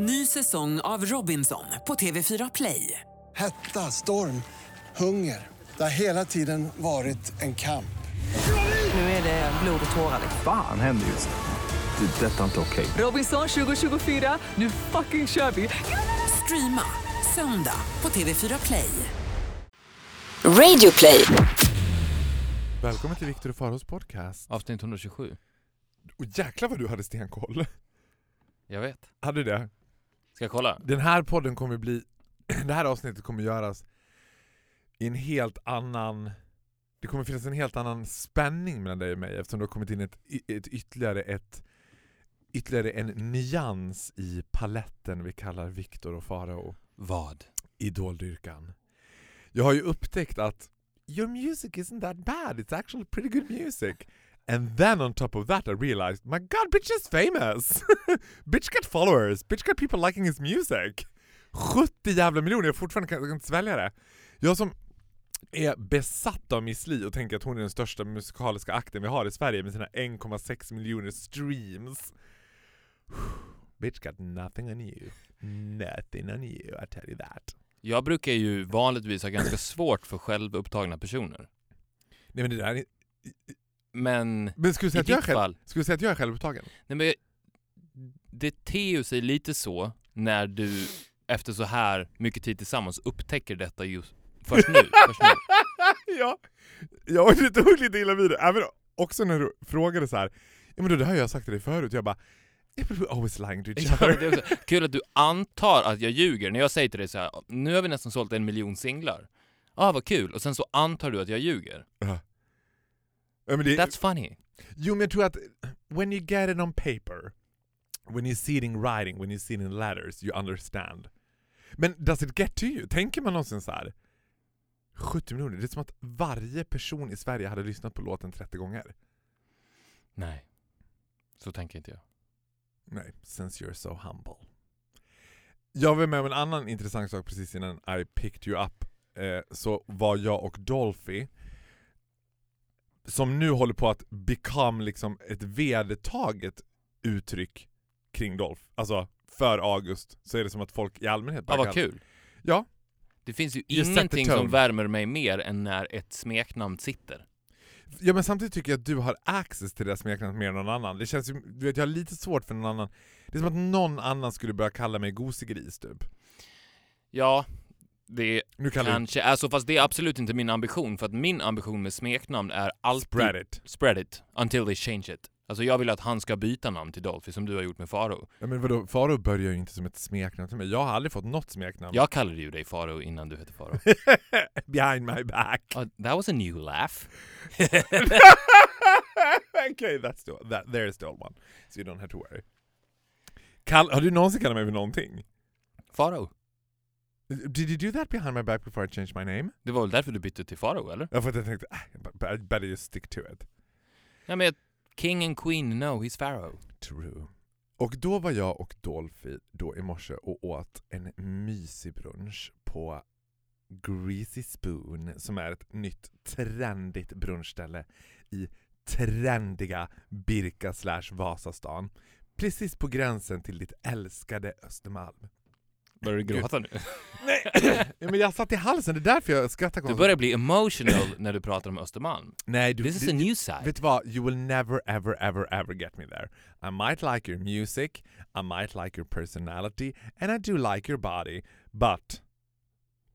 Ny säsong av Robinson på TV4 Play. Hetta, storm, hunger. Det har hela tiden varit en kamp. Nu är det blod och tårar. Fan händer just nu. Det. är Detta är inte okej. Robinson 2024, nu fucking kör vi! Streama söndag på TV4 Play. Radio play. Välkommen till Viktor och Faros podcast. Avsnitt 127. Och jäklar vad du hade stenkoll. Jag vet. Hade du det? Ska jag kolla? Den här podden kommer bli, det här avsnittet kommer göras i en helt annan, det kommer finnas en helt annan spänning mellan dig och mig eftersom det har kommit in ett, ett ytterligare ett ytterligare en nyans i paletten vi kallar Viktor och Farao. Vad? Idoldyrkan. Jag har ju upptäckt att your music isn't that bad, it's actually pretty good music. And then on top of that I realized, my god, bitch is famous! bitch got followers, bitch got people liking his music! 70 jävla miljoner, jag fortfarande kan, kan inte svälja det. Jag som är besatt av Miss Li och tänker att hon är den största musikaliska akten vi har i Sverige med sina 1,6 miljoner streams. Bitch got nothing on you. Nothing on you, I tell you that. Jag brukar ju vanligtvis ha ganska svårt för självupptagna personer. Nej men det där är... Men Men skulle du säga i att jag ditt själv, fall, skulle du säga att jag är självupptagen? nej men det ter sig lite så när du efter så här mycket tid tillsammans upptäcker detta just först nu. Först nu. ja, jag tog lite illa vid det. Även också när du frågade så här. ja men det har jag sagt till dig förut, jag bara "Yeah, but we're always lying to each Ja, other. också kul att du antar att jag ljuger när jag säger till dig så här, nu har vi nästan sålt en miljon singlar. Ja, ah, vad kul. Och sen så antar du att jag ljuger. Ja, det, That's funny. Jo men jag tror att when you get it on paper, when you see it in writing, when you see it in letters, you understand. Men does it get to you? Tänker man någonsin så här? 70 miljoner, det är som att varje person i Sverige hade lyssnat på låten 30 gånger. Nej, så tänker inte jag. Nej, since you're so humble. Jag var med om en annan intressant sak precis innan I picked you up. Eh, så var jag och Dolphy, som nu håller på att become liksom ett vedertaget uttryck kring Dolph. Alltså, för August så är det som att folk i allmänhet Ja, vad kul. Ja. Det finns ju set the ingenting som tone. värmer mig mer än när ett smeknamn sitter. Ja men samtidigt tycker jag att du har access till det smeknamnet mer än någon annan. Det känns ju, du vet jag har lite svårt för någon annan. Det är som att någon annan skulle börja kalla mig gosigris typ. Ja, det Nu kallar kanske är så, fast det är absolut inte min ambition, för att min ambition med smeknamn är du alltid spread it. spread it until they change it. Alltså jag vill att han ska byta namn till Dolphy, som du har gjort med Faro. Ja, men vadå, Faro börjar ju inte som ett smeknamn till mig. Jag har aldrig fått något smeknamn. Jag kallade ju dig Faro innan du hette Faro. Behind my back. Oh, that was a new laugh. okay, that's the, that, there's the old one. So you don't have to worry. Kall, har du någonsin kallat mig för någonting? Faro. Did you do that behind my back before I changed my name? Det var väl därför du bytte till Faro, eller? Ja, för att jag tänkte, I better just stick to it. Nej men King and Queen, no, he's Pharaoh. True. Och då var jag och Dolphy då i morse och åt en mysig brunch på Greasy Spoon som är ett nytt trendigt brunchställe i trendiga Birka slash Vasastan. Precis på gränsen till ditt älskade Östermalm. Börjar du gråta nu? Nej! ja, men jag satt i halsen, det är därför jag skrattar Du konstigt. börjar bli emotional när du pratar om Östermalm. Nej, du, This is du- a new side. Vet du vad? You will never ever ever ever get me there. I might like your music, I might like your personality, and I do like your body, but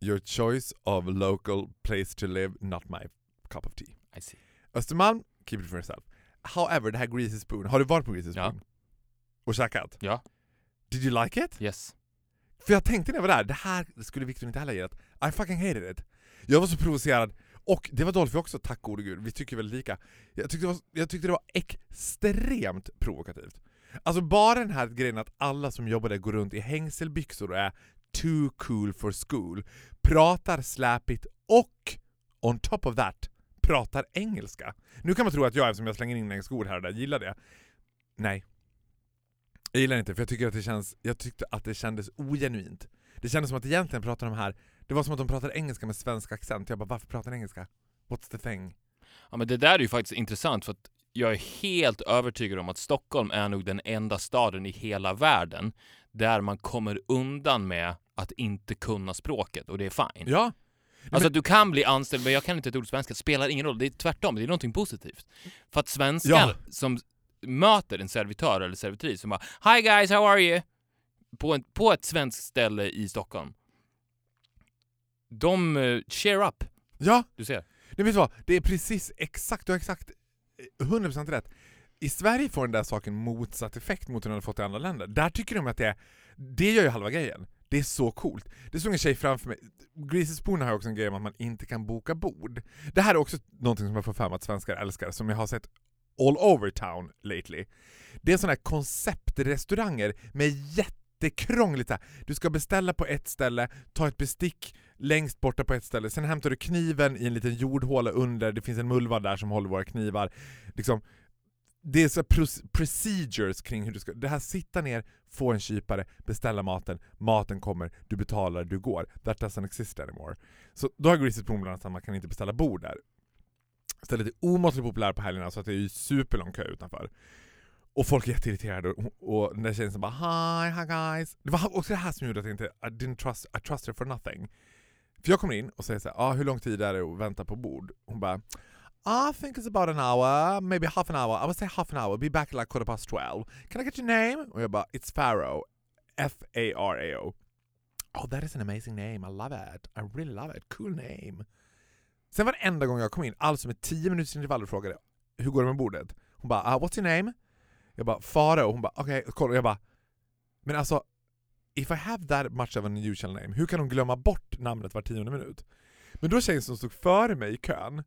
your choice of local place to live, not my cup of tea. I see. Östermalm, keep it for yourself. However, det här Greasy Spoon, har du varit på Greasy Ja. Spoon? Och käkat? Ja. Did you like it? Yes. För jag tänkte när jag var där, det här skulle Victor inte heller gillat. I fucking hated it. Jag var så provocerad, och det var Dolphy också, tack gode gud. Vi tycker väldigt lika. Jag tyckte, det var, jag tyckte det var extremt provokativt. Alltså bara den här grejen att alla som jobbar där går runt i hängselbyxor och är too cool for school, pratar släpigt och on top of that pratar engelska. Nu kan man tro att jag, eftersom jag slänger in engelska ord här och där, gillar det. Nej. Jag gillar inte, för jag tycker att det känns, jag tyckte att det kändes ogenuint. Det kändes som att egentligen pratar de här, det var som att de pratade engelska med svensk accent. Jag bara, varför pratar de engelska? What's the thing? Ja men det där är ju faktiskt intressant för att jag är helt övertygad om att Stockholm är nog den enda staden i hela världen där man kommer undan med att inte kunna språket och det är fine. Ja. Alltså att du kan bli anställd, men jag kan inte ett ord svenska, spelar ingen roll. Det är tvärtom, det är någonting positivt. För att svenskar Ja. som möter en servitör eller servitris som bara Hi guys, how are you? På, en, på ett svenskt ställe i Stockholm. De uh, cheer up, Ja, du ser. Nej, vet du vad? Det är precis exakt, du har exakt eh, 100% rätt. I Sverige får den där saken motsatt effekt mot hur den har fått i andra länder. Där tycker de att det är, det gör ju halva grejen. Det är så coolt. Det stod en tjej framför mig, Greasy Spoon har också en grej om att man inte kan boka bord. Det här är också någonting som jag får fram att svenskar älskar, som jag har sett all over town lately. Det är sådana här konceptrestauranger med jättekrångligt här. Du ska beställa på ett ställe, ta ett bestick längst borta på ett ställe, sen hämtar du kniven i en liten jordhåla under, det finns en mullvad där som håller våra knivar. Liksom, det är så här procedures kring hur du ska... Det här sitta ner, få en kypare, beställa maten, maten kommer, du betalar, du går. That doesn't exist anymore. Så då har Greasy Spoon bland annat att man kan inte beställa bord där. Stället är omåttligt populärt på helgerna så att det är superlång kö utanför. Och folk är jätteirriterade och, och den där tjejen som bara Hi, hi guys. Det var också det här som gjorde att jag inte I didn't trust, I trust her for nothing. För jag kommer in och säger så här, ah, hur lång tid är det att vänta på bord? Hon bara I think it's about an hour, maybe half an hour. I would say half an hour, be back at like quarter past twelve. Can I get your name? Och jag bara, it's Pharaoh. F-A-R-A-O. Oh that is an amazing name, I love it. I really love it, cool name. Sen varenda gång jag kom in, alltså med 10 minuters intervall och frågade hur går det med bordet? Hon bara, ah, what's your name? Jag bara, Farao. Hon bara, okej, okay, kolla. Jag bara, men alltså, if I have that much of an unusual name, hur kan hon glömma bort namnet var tionde minut? Men då tjejen som stod före mig i kön,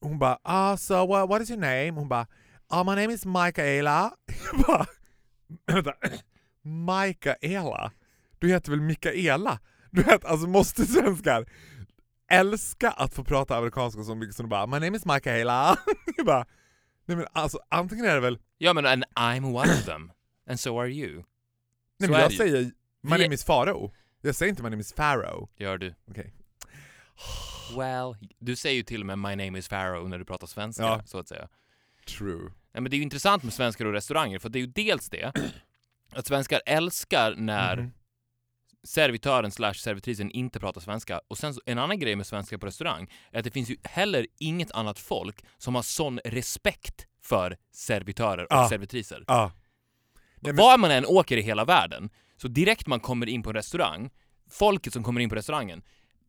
hon bara, ah, so what, what is your name? Hon bara, ah, my name is Mikaela. Jag bara, vänta, Mikaela? Du heter väl Mikaela? Du vet, alltså måste svenskar älska att få prata amerikanska så mycket som de bara, my name is Mikaela. Jag bara, nej men alltså antingen är det väl Ja men and I'm one of them. And so are you. Nej Så men jag säger My name is Farao. Jag säger inte My name is Pharaoh. Gör du. Okej. Well, du säger ju till och med My name is Pharaoh när du pratar svenska, Ja. så att säga. True. Nej, men det är ju intressant med svenskar och restauranger, för det är ju dels det, att svenskar älskar när Mhm. Servitören slash servitrisen inte pratar svenska. Och sen så, en annan grej med svenskar på restaurang är att det finns ju heller inget annat folk som har sån respekt för servitörer och Ja. servitriser. Ja. Nej, men- Var man än åker i hela världen, så direkt man kommer in på en restaurang, folket som kommer in på restaurangen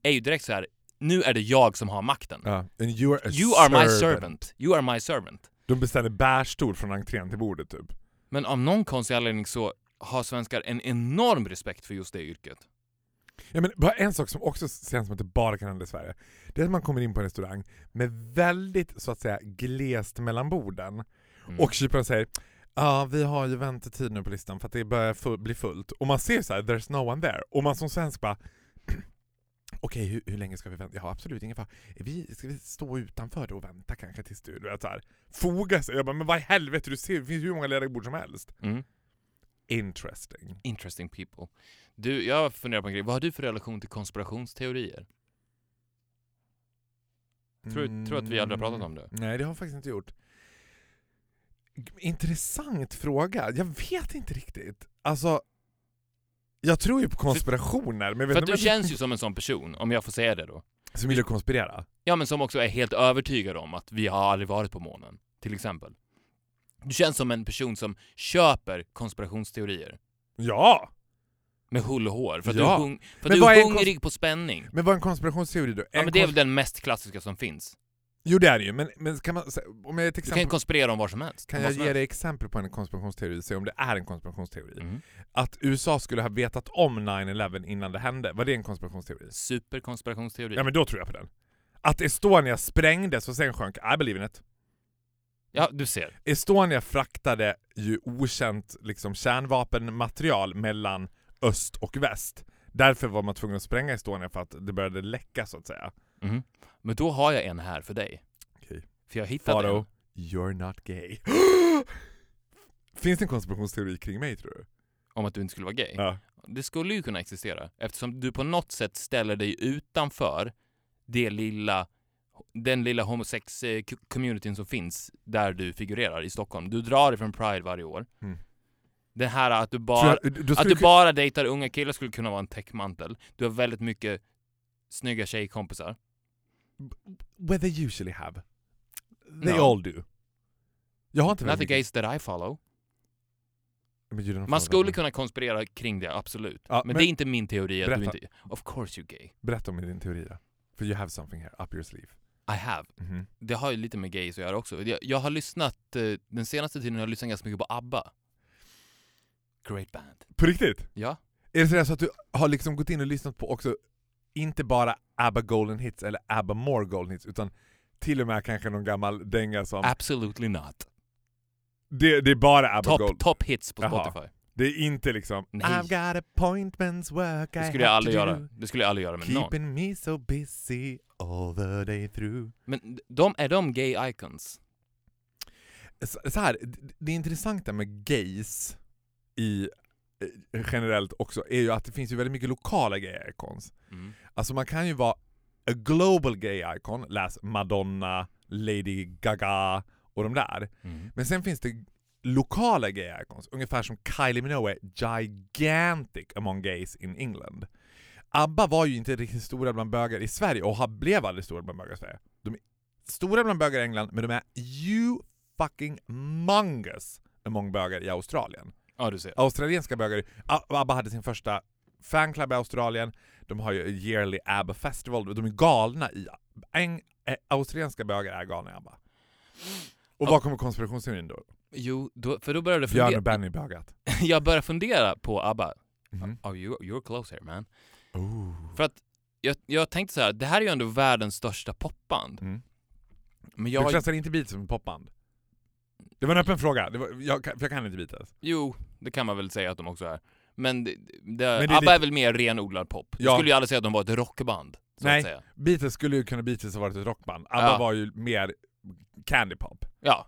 är ju direkt så här. nu är det jag som har makten. And you are You are my servant. You are my servant. De beställer bärstol från entrén till bordet typ. Men av någon konstig anledning så har svenskar en enorm respekt för just det yrket. Ja, men bara en sak som också känns som att det bara kan hända i Sverige. Det är att man kommer in på en restaurang med väldigt så att säga glest mellan borden. Mm. Och kyparen säger Ja, vi har ju väntetid nu på listan för att det börjar fu- bli fullt. Och man ser så här, there's no one there. Och man som svensk bara Okej, hur, hur länge ska vi vänta? Ja, absolut ingen fara. Vi, ska vi stå utanför då och vänta kanske tills du, du vet så här, foga sig? Jag bara, men vad i helvete, du ser, det finns hur många lediga bord som helst. Mm. Interesting. Interesting people. Du, jag funderar på en grej. Vad har du för relation till konspirationsteorier? Tror- tror att vi aldrig har pratat om det. Nej, det har jag faktiskt inte gjort. Intressant fråga. Jag vet inte riktigt. Alltså, jag tror ju på konspirationer, men För att du känns ju som en sån person, om jag får säga det då. Som vill konspirera? Ja, men som också är helt övertygad om att vi har aldrig varit på månen, till exempel. Du känns som en person som köper konspirationsteorier. Ja! Med hull och hår. För att Ja. du hung- för att du är hungrig på spänning. Men vad är en konspirationsteori då? Ja, En men det är väl den mest klassiska som finns. Jo det är det ju, men, men kan man, om jag, ett Du kan ju exempel, konspirera om vad som helst. kan jag ge dig exempel på en konspirationsteori, se om det är en konspirationsteori? Mhm. Att USA skulle ha vetat om 9-11 innan det hände, var det en konspirationsteori? Superkonspirationsteori. Ja men då tror jag på den. Att Estonia sprängdes och sen sjönk, I believe in it. Ja, du ser. Estonia fraktade ju okänt liksom, kärnvapenmaterial mellan öst och väst. Därför var man tvungen att spränga Estonia för att det började läcka så att säga. Mhm. Men då har jag en här för dig. Okej. För jag hittade en. Faro, you're not gay. Finns det en konspirationsteori kring mig tror du? om att du inte skulle vara gay. Ja. Det skulle ju kunna existera eftersom du på något sätt ställer dig utanför det lilla den lilla homosex-communityn som finns där du figurerar i Stockholm. Du drar ifrån Pride varje år. Mm. Det här att du bara, jag- att du bara dejtar unga killar skulle kunna vara en täckmantel. Du har väldigt mycket snygga tjejkompisar. Where they usually have. They No. all do. Jag har inte Not the gays that I follow. Man skulle kunna konspirera kring det, absolut. Ja, men, men- det är inte min teori att du inte... Of course you're gay. Berätta om din teori då. För you have something here, up your sleeve. I have. Mhm. Det har ju lite med gays att göra också. Jag, jag har lyssnat, eh, den senaste tiden har jag lyssnat ganska mycket på ABBA. Great band. På riktigt? Ja. Är det sådär så att du har liksom gått in och lyssnat på också, inte bara ABBA Golden Hits eller ABBA More Golden Hits, utan till och med kanske någon gammal dänga som... Absolutely not. det, det är bara ABBA Top, Gold. top hits på Jaha. Spotify. Det är inte liksom Nej. I've got appointments, work Det I skulle jag aldrig to göra. Det skulle jag aldrig göra med någon. Keeping me so busy all the day through. Men de, är de gay icons? Så, så här, det intressanta med gays i eh, generellt också är ju att det finns ju väldigt mycket lokala gay icons. Mm. Alltså man kan ju vara a global gay icon, läs Madonna, Lady Gaga och de där. Mm. Men sen finns det lokala gay icons, ungefär som Kylie Minogue är gigantic among gays in England. ABBA var ju inte riktigt stora bland bögar i Sverige och har- blev aldrig stora bland bögar i Sverige. De är stora bland bögar i England, men de är you fucking mungus among bögar i Australien. Ja, du ser. Australienska bögar, ABBA hade sin första fanclub i Australien, de har ju yearly ABBA festival, de är galna i... Eng, eh, australienska bögar är galna i ABBA. Och vad kommer konspirationsteorin då? Jo, då, för då började jag Björn och fundera. Benny bögat. jag började fundera på ABBA. Mhm. Oh, you, you're close here man. Ooh. För att jag, jag tänkte så här, det här är ju ändå världens största popband. Mm. Men Du jag, klassar inte Beatles som popband? Det var en öppen fråga, det var, jag, för jag kan inte Beatles. jo, det kan man väl säga att de också är. Men, det, det, är ABBA lite- är väl mer renodlad pop. Ja. Jag skulle ju aldrig säga att de var ett rockband. Nej. Beatles skulle ju kunna Beatles ha varit ett rockband, ABBA Ja. var ju mer candy pop, Ja.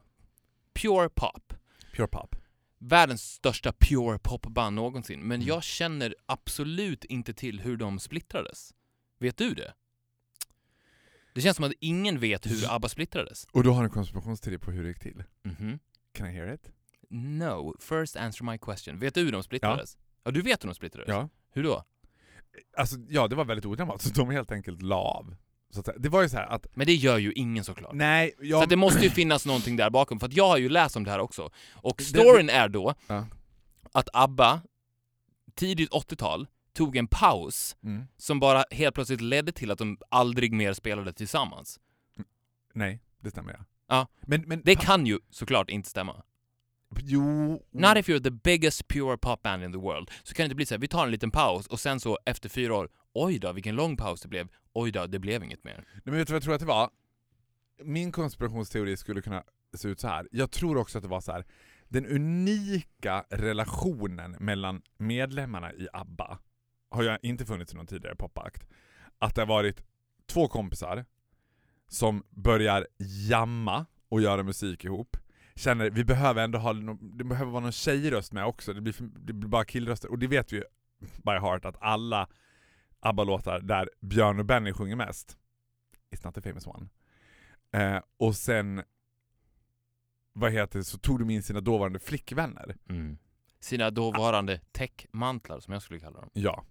Pure pop. pure pop. Världens största pure pop-band någonsin. Men Mm. jag känner absolut inte till hur de splittrades. Vet du det? Det känns som att ingen vet hur ABBA splittrades. Och då har du en konspirationsteori på hur det gick till. Mhm. Can I hear it? No, first answer my question. Vet du hur de splittrades? Ja, du vet hur de splittrades? Ja. Hur då? Alltså, ja det var väldigt odramatiskt, de helt enkelt la av. Så att, säga. det var ju så här att, Men det gör ju ingen såklart. nej, Så jag... att det måste ju finnas någonting där bakom, för att jag har ju läst om det här också. Och storyn är då Ja. att ABBA, tidigt 80-tal, tog en paus Mm. som bara helt plötsligt ledde till att de aldrig mer spelade tillsammans. Nej, det stämmer ja. Ja. Men, men Det kan ju såklart inte stämma. Jo... Not if you're the biggest pure pop band in the world. Så kan det inte bli så här, vi tar en liten paus och sen så efter fyra år, oj då vilken lång paus det blev, oj då det blev inget mer. Nej, men vet du vad jag tror att det var? Min konspirationsteori skulle kunna se ut så här. Jag tror också att det var så här. Den unika relationen mellan medlemmarna i ABBA har jag inte funnits i någon tidigare popakt. Att det har varit två kompisar som börjar jamma och göra musik ihop. Känner vi behöver ändå ha, det behöver vara någon tjejröst med också, det blir, det blir bara killröster. Och det vet vi ju by heart att alla ABBA-låtar där Björn och Benny sjunger mest, It's not the famous one. Eh, och sen, vad heter det, så tog de in sina dåvarande flickvänner. Sina dåvarande täckmantlar som jag skulle kalla dem. Ja,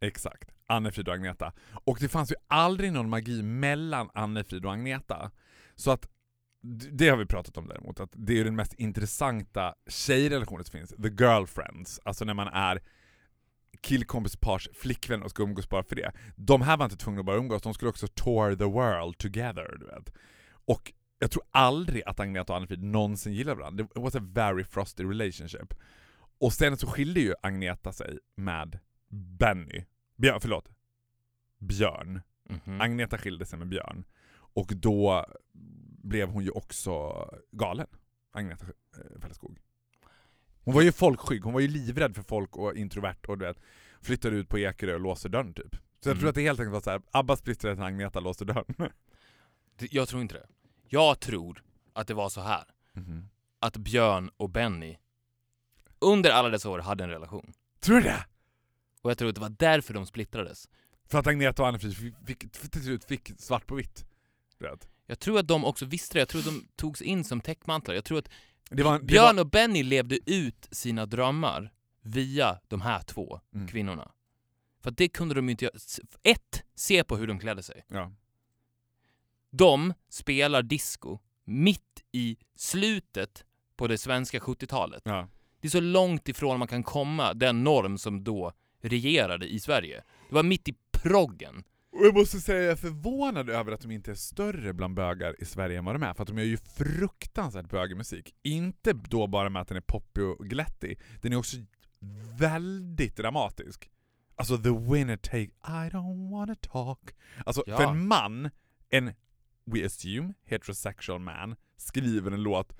exakt. Annefrid och Agneta. Och det fanns ju aldrig någon magi mellan Annefrid och Agneta. Så att, det har vi pratat om däremot, att det är den mest intressanta tjejrelationen som finns. The girlfriends, alltså när man är killkompispars flickvän och ska umgås bara för det. De här var inte tvungna att bara umgås, de skulle också tour the world together. Du vet. Och jag tror aldrig att Agneta och Annefrid någonsin gillade varandra. Det was a very frosty relationship. Och sen så skilde ju Agneta sig med Benny. Björn, förlåt. Björn. Mhm. Agneta skilde sig med Björn. Och då blev hon ju också galen. Agneta eh, Fälleskog. Hon var ju folkskygg, hon var ju livrädd för folk och introvert och du vet, flyttade ut på Ekerö och låste dörren typ. Så jag Mm. tror att det helt enkelt var såhär, Abba splittrade när Agneta låste dörren. Jag tror inte det. Jag tror att det var så här. Mhm. Att Björn och Benny under alla dessa år hade en relation. Tror du det? Och jag tror att det var därför de splittrades. För att Agneta och Annefrid till slut fick svart på vitt. Vet. Jag tror att de också visste det, jag tror att de togs in som täckmantlar. Jag tror att var, Björn var, och Benny levde ut sina drömmar via de här två Mm. kvinnorna. För det kunde de ju inte göra. Ett, se på hur de klädde sig. ja. De spelar disco mitt i slutet på det svenska 70-talet. Ja. Det är så långt ifrån man kan komma den norm som då regerade i Sverige. Det var mitt i proggen. Och jag måste säga jag är förvånad över att de inte är större bland bögar i Sverige än vad de är, för att de gör ju fruktansvärt bögig musik. Inte då bara med att den är poppig och glättig, den är också väldigt dramatisk. Alltså the winner take I don't wanna talk. Alltså Ja. för en man, en we assume heterosexual man, skriver en låt.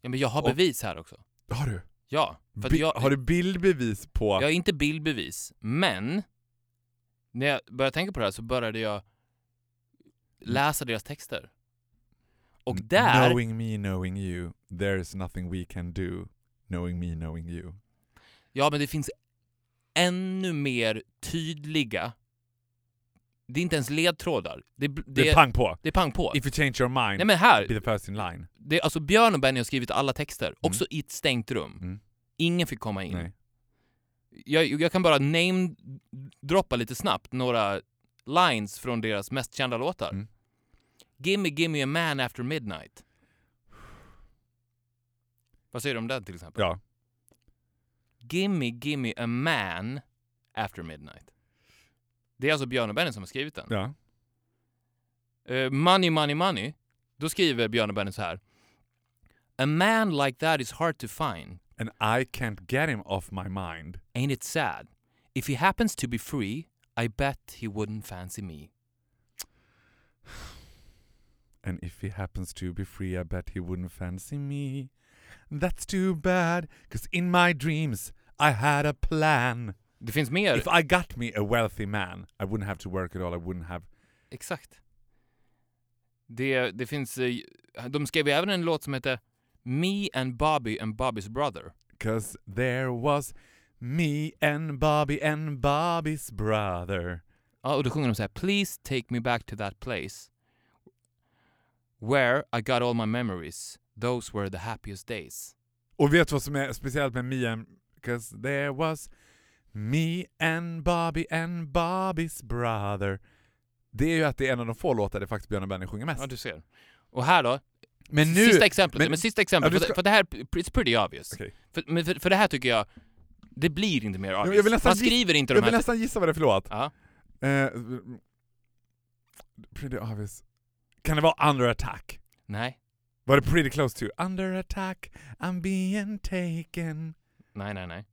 Ja, men jag har Och- bevis här också. Har du? Ja. Att jag, har du bildbevis på... jag har inte bildbevis, men när jag började tänka på det här så började jag läsa deras texter. Och där, Knowing me, knowing you, there is nothing we can do. Knowing me, knowing you. ja men det finns ännu mer tydliga, det är inte ens ledtrådar. Det, det, Det är pang på. det är pang på. If you change your mind, Nej men här, be the first in line. det, alltså Björn och Benny har skrivit alla texter, också i ett stängt rum. Mm. Ingen fick komma in. Nej. Jag, jag kan bara name-droppa lite snabbt några lines från deras mest kända låtar. Mm. Gimme gimme a man after midnight. Vad säger du om den till exempel? Ja. Gimme gimme a man after midnight. Det är alltså Björn och Benny som har skrivit den. ja. Eh, money money money. Då skriver Björn och Benny så här. A man like that is hard to find. And I can't get him off my mind. Ain't it sad? If he happens to be free, I bet he wouldn't fancy me. And if he happens to be free I bet he wouldn't fancy me. That's too bad, cause in my dreams I had a plan. Det finns mer. If I got me a wealthy man, I wouldn't have to work at all, I wouldn't have... Exakt. Det, det finns... eh, De skrev även en låt som heter Me and Bobby and Bobby's brother. Cause there was me and Bobby and Bobby's brother. Ja, och då sjunger de så här Please take me back to that place Where I got all my memories Those were the happiest days. Och vet du vad som är speciellt med me and... Cause there was me and Bobby and Bobby's brother. Det är ju att det är en av de få låtar där faktiskt Björn och Benny sjunger mest. Ja, du ser. Och här då, men nu... sista exemplet. Men, men- sista exemplet, Ja, ska- för det här, it's pretty obvious. Okej. För, för, för det här tycker jag, det blir inte mer jag obvious. vill nästan Man giss- skriver inte Jag de vill här... nästan gissa vad det är för låt. Ja. Eh, pretty obvious. Kan det vara Under Attack? Nej, Var det pretty close to Under Attack, I'm being taken? nej, nej, nej.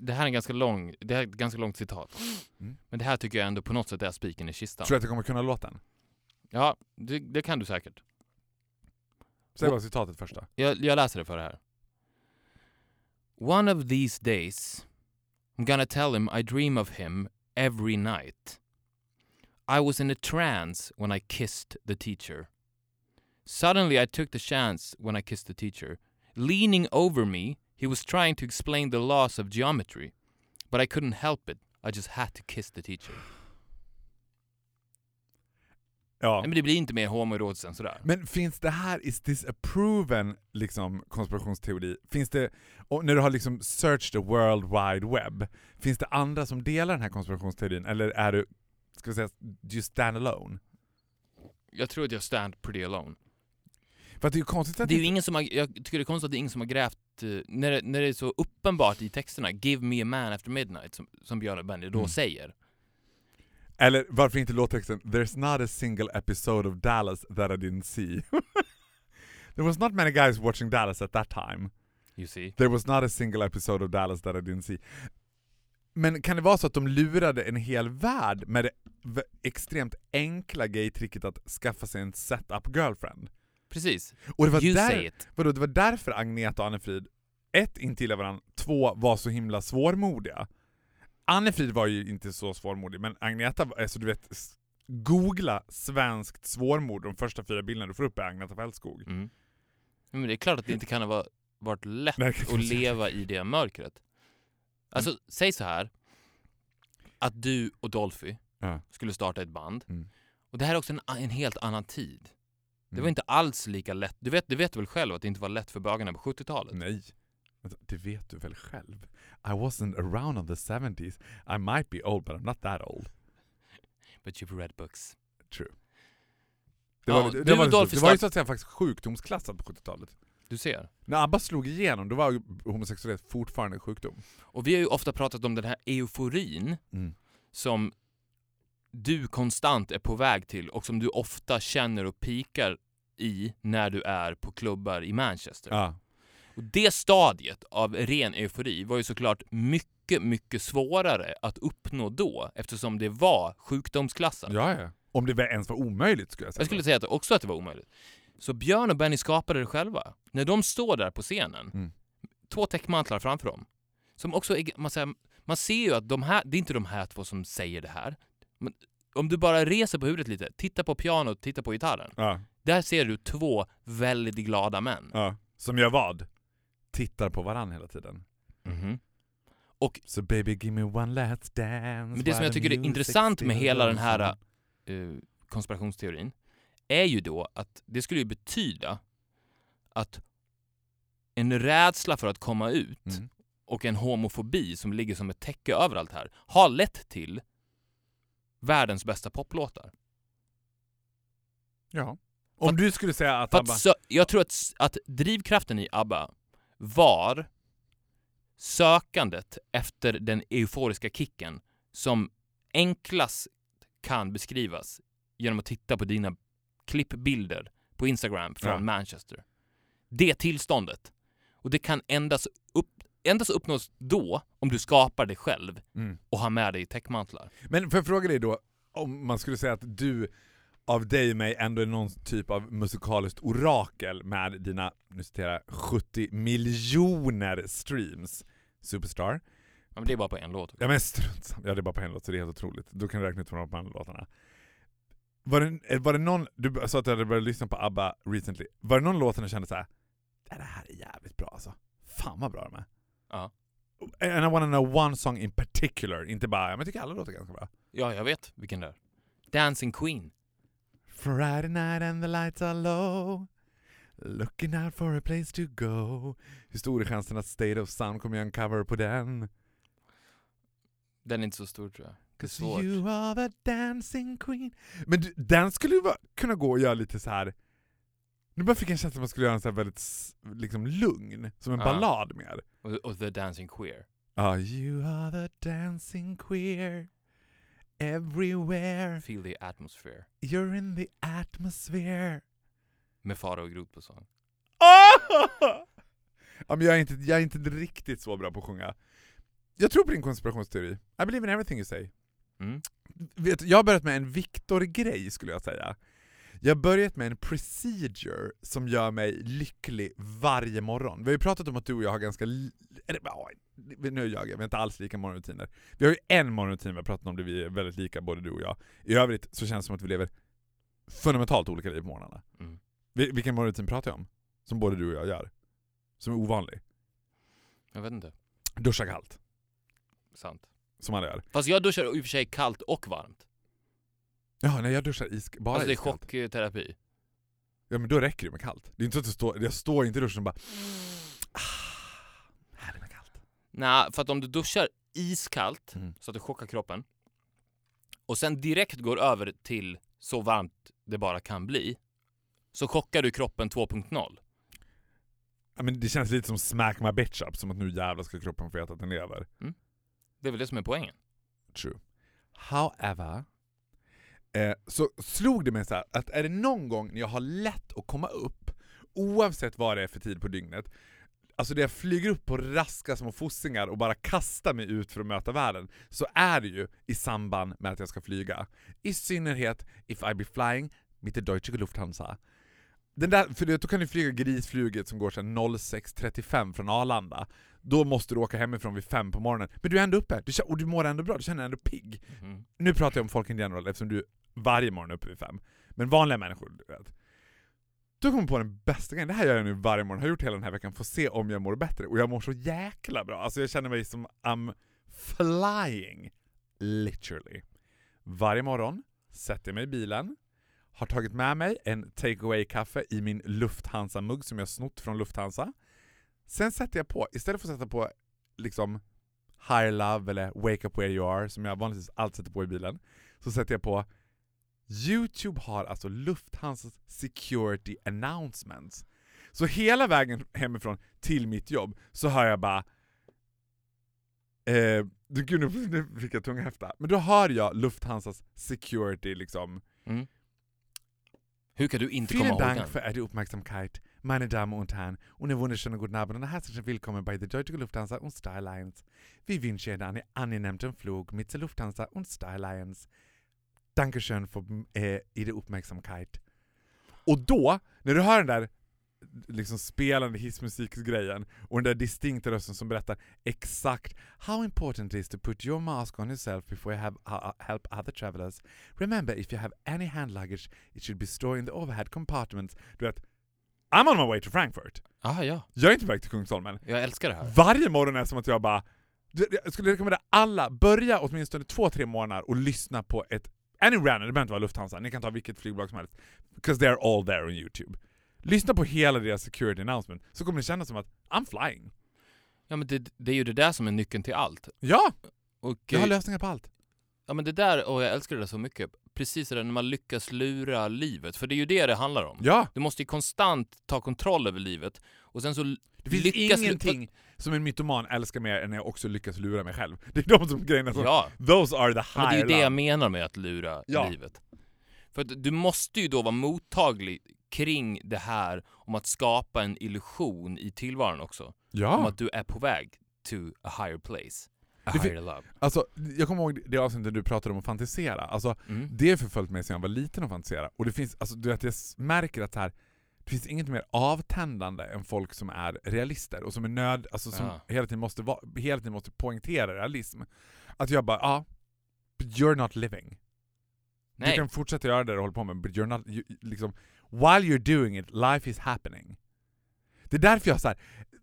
Det här är en ganska lång, det här är ett ganska långt citat. Mm. Men det här tycker jag ändå på något sätt är spiken i kistan. Tror du att jag kommer kunna låten? Ja, det, det kan du säkert. Säg bara citatet först då. Jag, jag läser det för det här. One of these days I'm gonna tell him I dream of him every night. I was in a trance when I kissed the teacher. Suddenly I took the chance when I kissed the teacher. Leaning over me, he was trying to explain the laws of geometry. But I couldn't help it. I just had to kiss the teacher. Ja. Nej, men det blir inte mer homoerotiskt än sådär. Men finns det här, is this a proven liksom, konspirationsteori? Finns det, och när du har liksom searched the world wide web, finns det andra som delar den här konspirationsteorin? Eller är du, ska vi säga, do you stand alone? Jag tror att jag stand pretty alone. För det är ju konstigt att Det är ingen som har, jag tycker det är konstigt att det är ingen som har grävt, eh, när det, när det är så uppenbart i texterna, 'Give me a man after midnight' som, som Björn Benny då Mm. säger. Eller varför inte låttexten There's not a single episode of Dallas that I didn't see. There was not many guys watching Dallas at that time. You see. There was not a single episode of Dallas that I didn't see. Men kan det vara så att de lurade en hel värld med det extremt enkla gaytricket att skaffa sig en setup girlfriend? Precis. Och det var, You där, vadå, det var därför Agneta och Annefrid, ett, inte gillade varandra, två, var så himla svårmodiga. Annefrid var ju inte så svårmodig, men Agneta, alltså du vet, googla svenskt svårmod, de första fyra bilderna du får upp är Agneta Fältskog. Mm. Men det är klart att det inte kan ha va- varit lätt Nej, att leva i det mörkret. Alltså, säg så här att du och Dolphy Ja. skulle starta ett band Mm. Och det här är också en, en helt annan tid. Det var Mm. inte alls lika lätt. Du vet, du vet väl själv att det inte var lätt för bögarna på 70-talet? Nej. Det vet du väl själv? I wasn't around on the 70s. I might be old but I'm not that old. But you've read books. True. Det Ja, var, det, det, var, Dolphy det var ju så att säga faktiskt sjukdomsklassat på 70-talet. Du ser. När ABBA slog igenom, då var homosexualitet fortfarande en sjukdom. Och vi har ju ofta pratat om den här euforin som du konstant är på väg till och som du ofta känner och pikar i när du är på klubbar i Manchester. Ja. Och det stadiet av ren eufori var ju såklart mycket, mycket svårare att uppnå då eftersom det var sjukdomsklassat. ja, ja. Om det ens var omöjligt skulle jag säga. Jag skulle säga att också att det var omöjligt. Så Björn och Benny skapade det själva. När de står där på scenen, Mm. två täckmantlar framför dem, som också är, man, säger, man ser ju att de här, det är inte de här två som säger det här. Men om du bara reser på huvudet lite, titta på pianot, titta på gitarren. Ja, Där ser du två väldigt glada män. ja. Som gör vad? Tittar på varann hela tiden. Mhm. So baby give me one last dance Men det som jag tycker är intressant med hela den här eh, konspirationsteorin är ju då att det skulle ju betyda att en rädsla för att komma ut Mm. och en homofobi som ligger som ett täcke överallt här har lett till världens bästa poplåtar. Ja. Om du skulle säga att För ABBA... att sö- jag tror att, att drivkraften i ABBA var sökandet efter den euforiska kicken som enklast kan beskrivas genom att titta på dina klippbilder på Instagram från Ja. Manchester. Det tillståndet. Och det kan endast, upp, endast uppnås då om du skapar det själv Mm. och har med dig täckmantlar. Men får jag fråga dig då, om man skulle säga att du av dig och mig ändå är någon typ av musikaliskt orakel med dina, nu citerar jag, 70 miljoner streams. Superstar. Ja, men det är bara på en låt. Ja men strunt. Ja det är bara på en låt så det är helt otroligt. Då kan du räkna ut vad de andra låtarna. Var det, var det någon, du sa att du hade börjat lyssna på ABBA recently, var det någon låt där du kände såhär, det här är jävligt bra alltså. Fan vad bra de är. Ja. And I wanna know one song in particular, inte bara, jag tycker alla låter ganska bra. ja, jag vet vilken det är. Dancing Queen. Friday night and the lights are low Looking out for a place to go Hur stor är chansen att State of Sun kommer göra en cover på den? Den är inte så stor tror jag. Det är 'Cause svårt. you are the dancing queen Men du, den skulle ju kunna gå och göra lite så här. Nu bara fick jag en känsla att man skulle göra en så väldigt liksom lugn, som en Ja. ballad mer. Och, och The Dancing Queer. Ah, you are the dancing queer Everywhere Feel the atmosphere. You're in the atmosphere Med Farao och Groth på sång. ja, men jag, är inte, jag är inte riktigt så bra på att sjunga. Jag tror på din konspirationsteori. I believe in everything you say. Mm. Vet, jag har börjat med en Viktor-grej skulle jag säga. Jag har börjat med en procedure som gör mig lycklig varje morgon. Vi har ju pratat om att du och jag har ganska... Eller, ja, nu ljög jag, vi har inte alls lika morgonrutiner. Vi har ju en morgonrutin vi har pratat om där vi är väldigt lika, både du och jag. I övrigt så känns det som att vi lever fundamentalt olika liv på morgnarna. Mm. Vi- Vilken morgonrutin pratar jag om? Som både du och jag gör. Som är ovanlig. Jag vet inte. Duscha kallt. Sant. Som alla gör. Fast jag duschar i och för sig kallt och varmt. Ja, nej jag duschar is, bara alltså det är iskallt. chockterapi. Ja men då räcker det med kallt. Det är inte så att jag står, jag står inte i duschen och bara ah. Nej, för att om du duschar iskallt Mm. så att det chockar kroppen och sen direkt går över till så varmt det bara kan bli så chockar du kroppen 2.0. Ja, men det känns lite som smack my bitch up, som att nu jävlar ska kroppen få veta att den lever. Det är väl det som är poängen. True. However, eh, så slog det mig så här, att är det någon gång när jag har lätt att komma upp, oavsett vad det är för tid på dygnet, alltså det jag flyger upp på raska små fossingar och bara kastar mig ut för att möta världen, så är det ju i samband med att jag ska flyga. I synnerhet if I be flying mit der Deutsche Lufthansa. Den där, för då kan du flyga grisflyget som går sedan 06.35 från Arlanda. Då måste du åka hemifrån vid fem på morgonen. Men du är ändå uppe, du, och du mår ändå bra, du känner dig ändå pigg. Mhm. Nu pratar jag om folk in general eftersom du varje morgon är uppe vid fem. Men vanliga människor, du vet. Du kommer på den bästa grejen, det här gör jag nu varje morgon, har gjort hela den här veckan, för att se om jag mår bättre. Och jag mår så jäkla bra, alltså jag känner mig som I'm flying. Literally. Varje morgon sätter jag mig i bilen, har tagit med mig en take away-kaffe i min Lufthansa-mugg som jag snott från Lufthansa. Sen sätter jag på, istället för att sätta på liksom High Love eller Wake Up Where You Are som jag vanligtvis alltid sätter på i bilen, så sätter jag på Youtube har alltså Lufthansas security announcements. Så hela vägen hemifrån till mitt jobb så hör jag bara eh, du, gud, nu, nu fick jag tunghäfta. Men då hör jag Lufthansas security liksom Mm. Hur kan du inte Vielen komma ihåg Dank den? für Ihre Aufmerksamkeit, meine Damen und Herren, und einen wunderschönen guten Abend und herzlich willkommen bei der Deutsche Lufthansa und Star Alliance. Wir wünschen einen angenehmen Flug mit der Lufthansa und Star Alliance. Dankeschön för eh, Ihre Uppmärksamkeit. Och då, när du hör den där liksom spelande hissmusikgrejen och den där distinkta rösten som berättar exakt How important it is to put your mask on yourself before you have uh, help other travelers. Remember if you have any hand luggage it should be stored in the overhead compartments. Du vet, I'm on my way to Frankfurt. Ah, ja, Jag är inte på väg till Kungsholmen. jag älskar det här. Varje morgon är det som att jag bara... Jag skulle rekommendera alla, börja åtminstone två, tre månader och lyssna på ett... Any random, det behöver inte vara Lufthansa, ni kan ta vilket flygbolag som helst. Because they're all there on YouTube. Lyssna på hela deras security announcement, så kommer det kännas som att I'm flying. Ja, men det, det är ju det där som är nyckeln till allt. Ja! Och, Jag har eh, lösningar på allt. ja, men det där, och jag älskar det där så mycket. Precis det där när man lyckas lura livet, för det är ju det det handlar om. Ja! Du måste ju konstant ta kontroll över livet och sen så Det finns lyckas ingenting som en mytoman älskar mer än när jag också lyckas lura mig själv. Det är de som grejerna som... Ja, Those are the Ja, men det är higher ju det jag menar med att lura Ja. livet. För att du måste ju då vara mottaglig kring det här om att skapa en illusion i tillvaron också. Om Ja! att du är på väg to a higher place. A higher love. Alltså, jag kommer ihåg det avsnittet du pratade om att fantisera. Alltså, Mm. det har förföljt mig sedan jag var liten att fantisera. Och det finns, alltså, du vet, jag märker att här, det finns inget mer avtändande än folk som är realister och som är nöd, alltså som Ja. hela, tiden måste va, hela tiden måste poängtera realism. Att jag bara, ja, but you're not living. Du Nej, kan fortsätta göra det du håller på med, but you're not, you, liksom, while you're doing it, life is happening. Det är därför jag så här,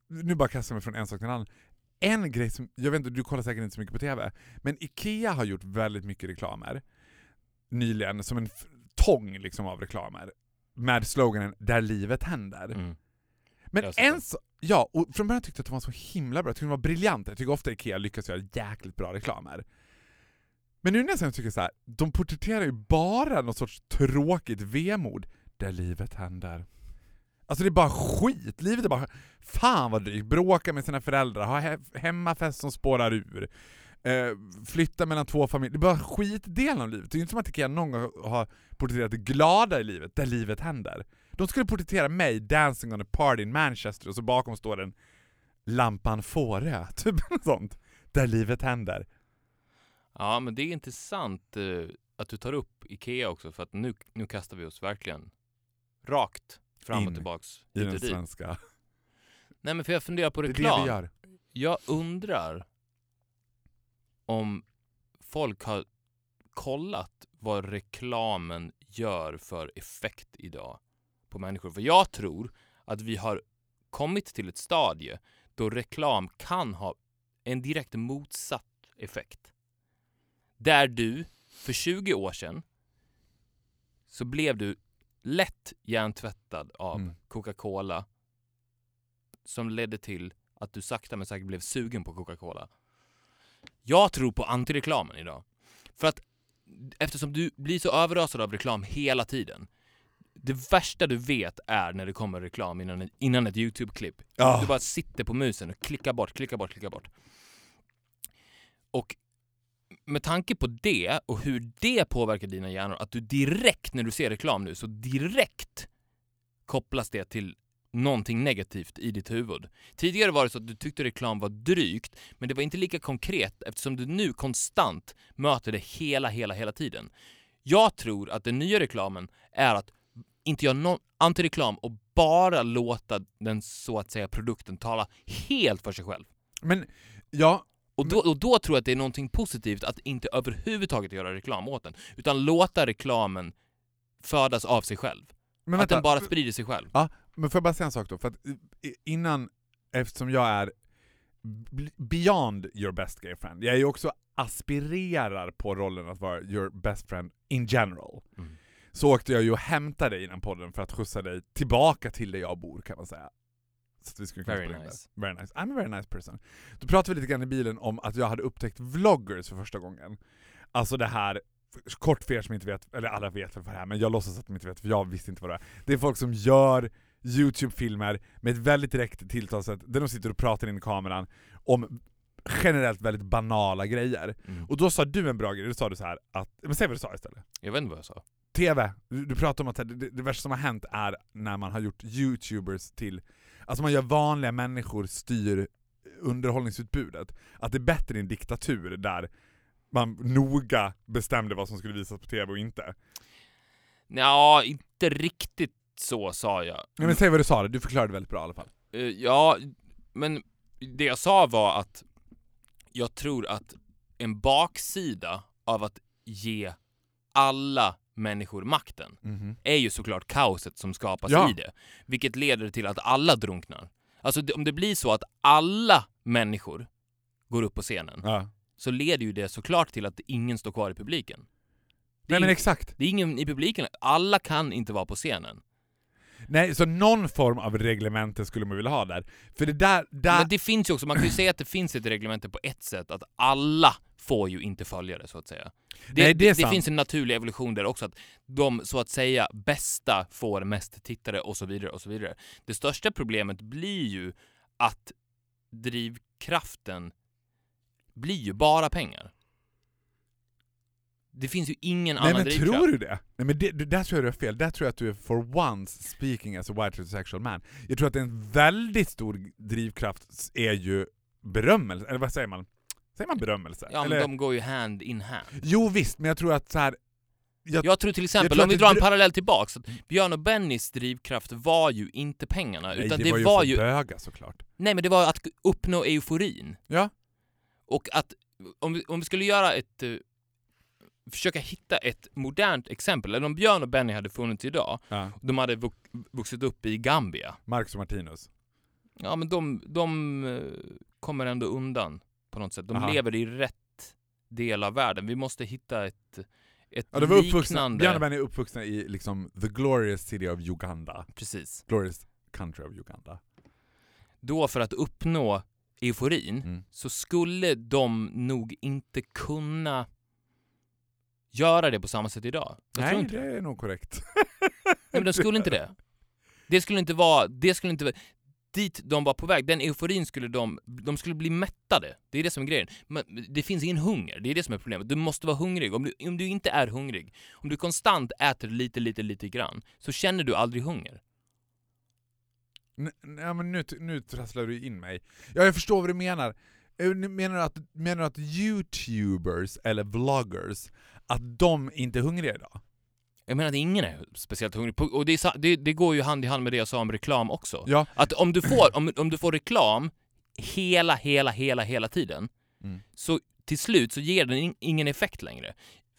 nu bara kastar jag mig från en sak till en annan. En grej som, jag vet inte, du kollar säkert inte så mycket på TV, men IKEA har gjort väldigt mycket reklamer nyligen, som en tång liksom av reklamer, med sloganen 'Där livet händer'. mm. Men en så, ja, och från början tyckte jag att de var så himla bra, jag tyckte de var briljanta. Jag tycker ofta IKEA lyckas göra jäkligt bra reklamer. Men nu tycker jag så här, de porträtterar ju bara något sorts tråkigt vemod, där livet händer. Alltså det är bara skit, livet är bara fan vad drygt, bråka med sina föräldrar, ha he- hemmafest som spårar ur, eh, flytta mellan två familjer, det är bara skitdelen av livet. Det är ju inte som att Ikea någon gång har porträtterat det glada i livet, där livet händer. De skulle porträttera mig dancing on a party in Manchester och så bakom står en lampan Fårö, typ något sånt. Där livet händer. Ja, men det är intressant eh, att du tar upp IKEA också för att nu, nu kastar vi oss verkligen rakt fram In och tillbaks. I den dit. svenska. Nej men för jag funderar på Det är reklam. det vi gör. Jag undrar om folk har kollat vad reklamen gör för effekt idag på människor. För jag tror att vi har kommit till ett stadie då reklam kan ha en direkt motsatt effekt. Där du för 20 år sedan så blev du lätt hjärntvättad av Mm. Coca-Cola som ledde till att du sakta men säkert blev sugen på Coca-Cola. Jag tror på antireklamen idag. För att eftersom du blir så överösad av reklam hela tiden. Det värsta du vet är när det kommer reklam innan, innan ett YouTube-klipp. Ja. Du bara sitter på musen och klickar bort, klickar bort, klickar bort. Och med tanke på det och hur det påverkar dina hjärnor, att du direkt när du ser reklam nu, så direkt kopplas det till någonting negativt i ditt huvud. Tidigare var det så att du tyckte reklam var drygt, men det var inte lika konkret eftersom du nu konstant möter det hela, hela, hela tiden. Jag tror att den nya reklamen är att inte göra någon antireklam och bara låta den så att säga produkten tala helt för sig själv. Men, ja, Och då, och då tror jag att det är någonting positivt att inte överhuvudtaget göra reklam åt den, utan låta reklamen födas av sig själv. men att den bara sprider sig själv. Ja, men får jag bara säga en sak då? För att innan, eftersom jag är beyond your best gay friend, jag är ju också aspirerar på rollen att vara your best friend in general. Mm. så åkte jag ju och hämtade dig innan podden för att skjutsa dig tillbaka till där jag bor kan man säga. Så att vi skulle kunna Very nice. Very nice. I'm a very nice person. Då pratade vi lite grann i bilen om att jag hade upptäckt vloggers för första gången. Alltså det här, kort för er som inte vet, eller alla vet väl vad det är men jag låtsas att de inte vet för jag visste inte vad det är. Det är folk som gör YouTube-filmer med ett väldigt direkt tilltalssätt där de sitter och pratar in i kameran om generellt väldigt banala grejer. Mm. Och då sa du en bra grej, då sa du så här att, men säg vad du sa istället. Jag vet inte vad jag sa. TV, du, du pratar om att det, det, det värsta som har hänt är när man har gjort youtubers till, alltså man gör vanliga människor styr underhållningsutbudet. Att det är bättre i en diktatur där man noga bestämde vad som skulle visas på TV och inte. Ja, inte riktigt så sa jag. Nej, men säg vad du sa, du förklarade väldigt bra i alla fall. Eh, Ja, men det jag sa var att jag tror att en baksida av att ge alla människor makten är ju såklart kaoset som skapas Ja. i det. Vilket leder till att alla drunknar. Alltså om det blir så att alla människor går upp på scenen Ja. så leder ju det såklart till att ingen står kvar i publiken. Nej men exakt. det är ingen i publiken, alla kan inte vara på scenen. Nej, så någon form av reglemente skulle man vilja ha där. För det där, där Men det finns ju också, man kan ju säga att det finns ett reglemente på ett sätt, att alla får ju inte följa det så att säga. Det, Nej, det det, finns en naturlig evolution där också, att de så att säga bästa får mest tittare och så vidare och så vidare. Det största problemet blir ju att drivkraften blir ju bara pengar. Det finns ju ingen Nej annan men drivkraft. tror du det? Nej men det, det, där tror jag du har fel, där tror jag att du är for once speaking as a white heterosexual man. Jag tror att en väldigt stor drivkraft är ju berömmelse, eller vad säger man? Säger man berömmelse? Ja, men eller, de går ju hand in hand. Jo visst, men jag tror att så här. Jag, Jag tror till exempel, tror om vi det drar en parallell tillbaks, att Björn och Bennys drivkraft var ju inte pengarna, nej, utan det, det, var ju var för ju... böga såklart. Nej men det var att uppnå euforin. Ja. Och att, om vi, om vi skulle göra ett... försöka hitta ett modernt exempel, eller om Björn och Benny hade funnits idag, Ja. de hade vux- vuxit upp i Gambia. Marcus och Martinus. Ja men de, de eh, kommer ändå undan på något sätt. De Aha. lever i rätt del av världen. Vi måste hitta ett, ett Ja, de var liknande... Björn och Benny är uppvuxna i liksom the glorious city of Uganda. Precis. Glorious country of Uganda. Då för att uppnå euforin Mm. så skulle de nog inte kunna göra det på samma sätt idag. Jag tror Nej, inte det. det är nog korrekt. Nej, men de skulle inte det. Det skulle inte vara, det skulle inte vara, dit de var på väg, den euforin skulle de, de skulle bli mättade. Det är det som är grejen. Men det finns ingen hunger, det är det som är problemet. Du måste vara hungrig. Om du, om du inte är hungrig, om du konstant äter lite, lite, lite grann, så känner du aldrig hunger. N- Ja, men nu, nu trasslar du in mig. Ja, jag förstår vad du menar. Eh, Menar du att, menar du att youtubers eller vloggers, att de inte är hungriga idag? Jag menar att ingen är speciellt hungrig. Och det, är, det, det går ju hand i hand med det jag sa om reklam också. Ja. Att om du får, om, om du får reklam hela, hela, hela, hela tiden, Mm. så till slut så ger den in, ingen effekt längre.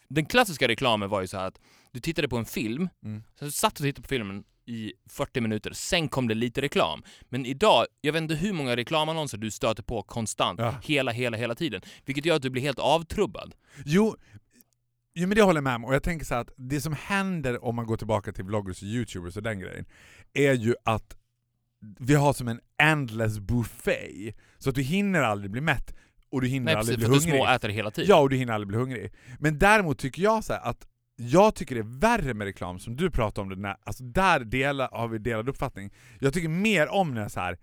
Den klassiska reklamen var ju så att du tittade på en film, Mm. sen satt du och tittade på filmen i 40 minuter, sen kom det lite reklam. Men idag, jag vet inte hur många reklamannonser du stöter på konstant, Ja. hela, hela, hela tiden. Vilket gör att du blir helt avtrubbad. Jo, jo men det håller jag med om, och jag tänker så att det som händer om man går tillbaka till vloggers och youtubers och den grejen, är ju att vi har som en endless buffet, så att du hinner aldrig bli mätt och du hinner Nej aldrig precis, bli för du hungrig. småäter hela tiden. Ja, och du hinner aldrig bli hungrig. Men däremot tycker jag så här att jag tycker det är värre med reklam, som du pratar om det, när, alltså där delar, har vi delad uppfattning. Jag tycker mer om när så här.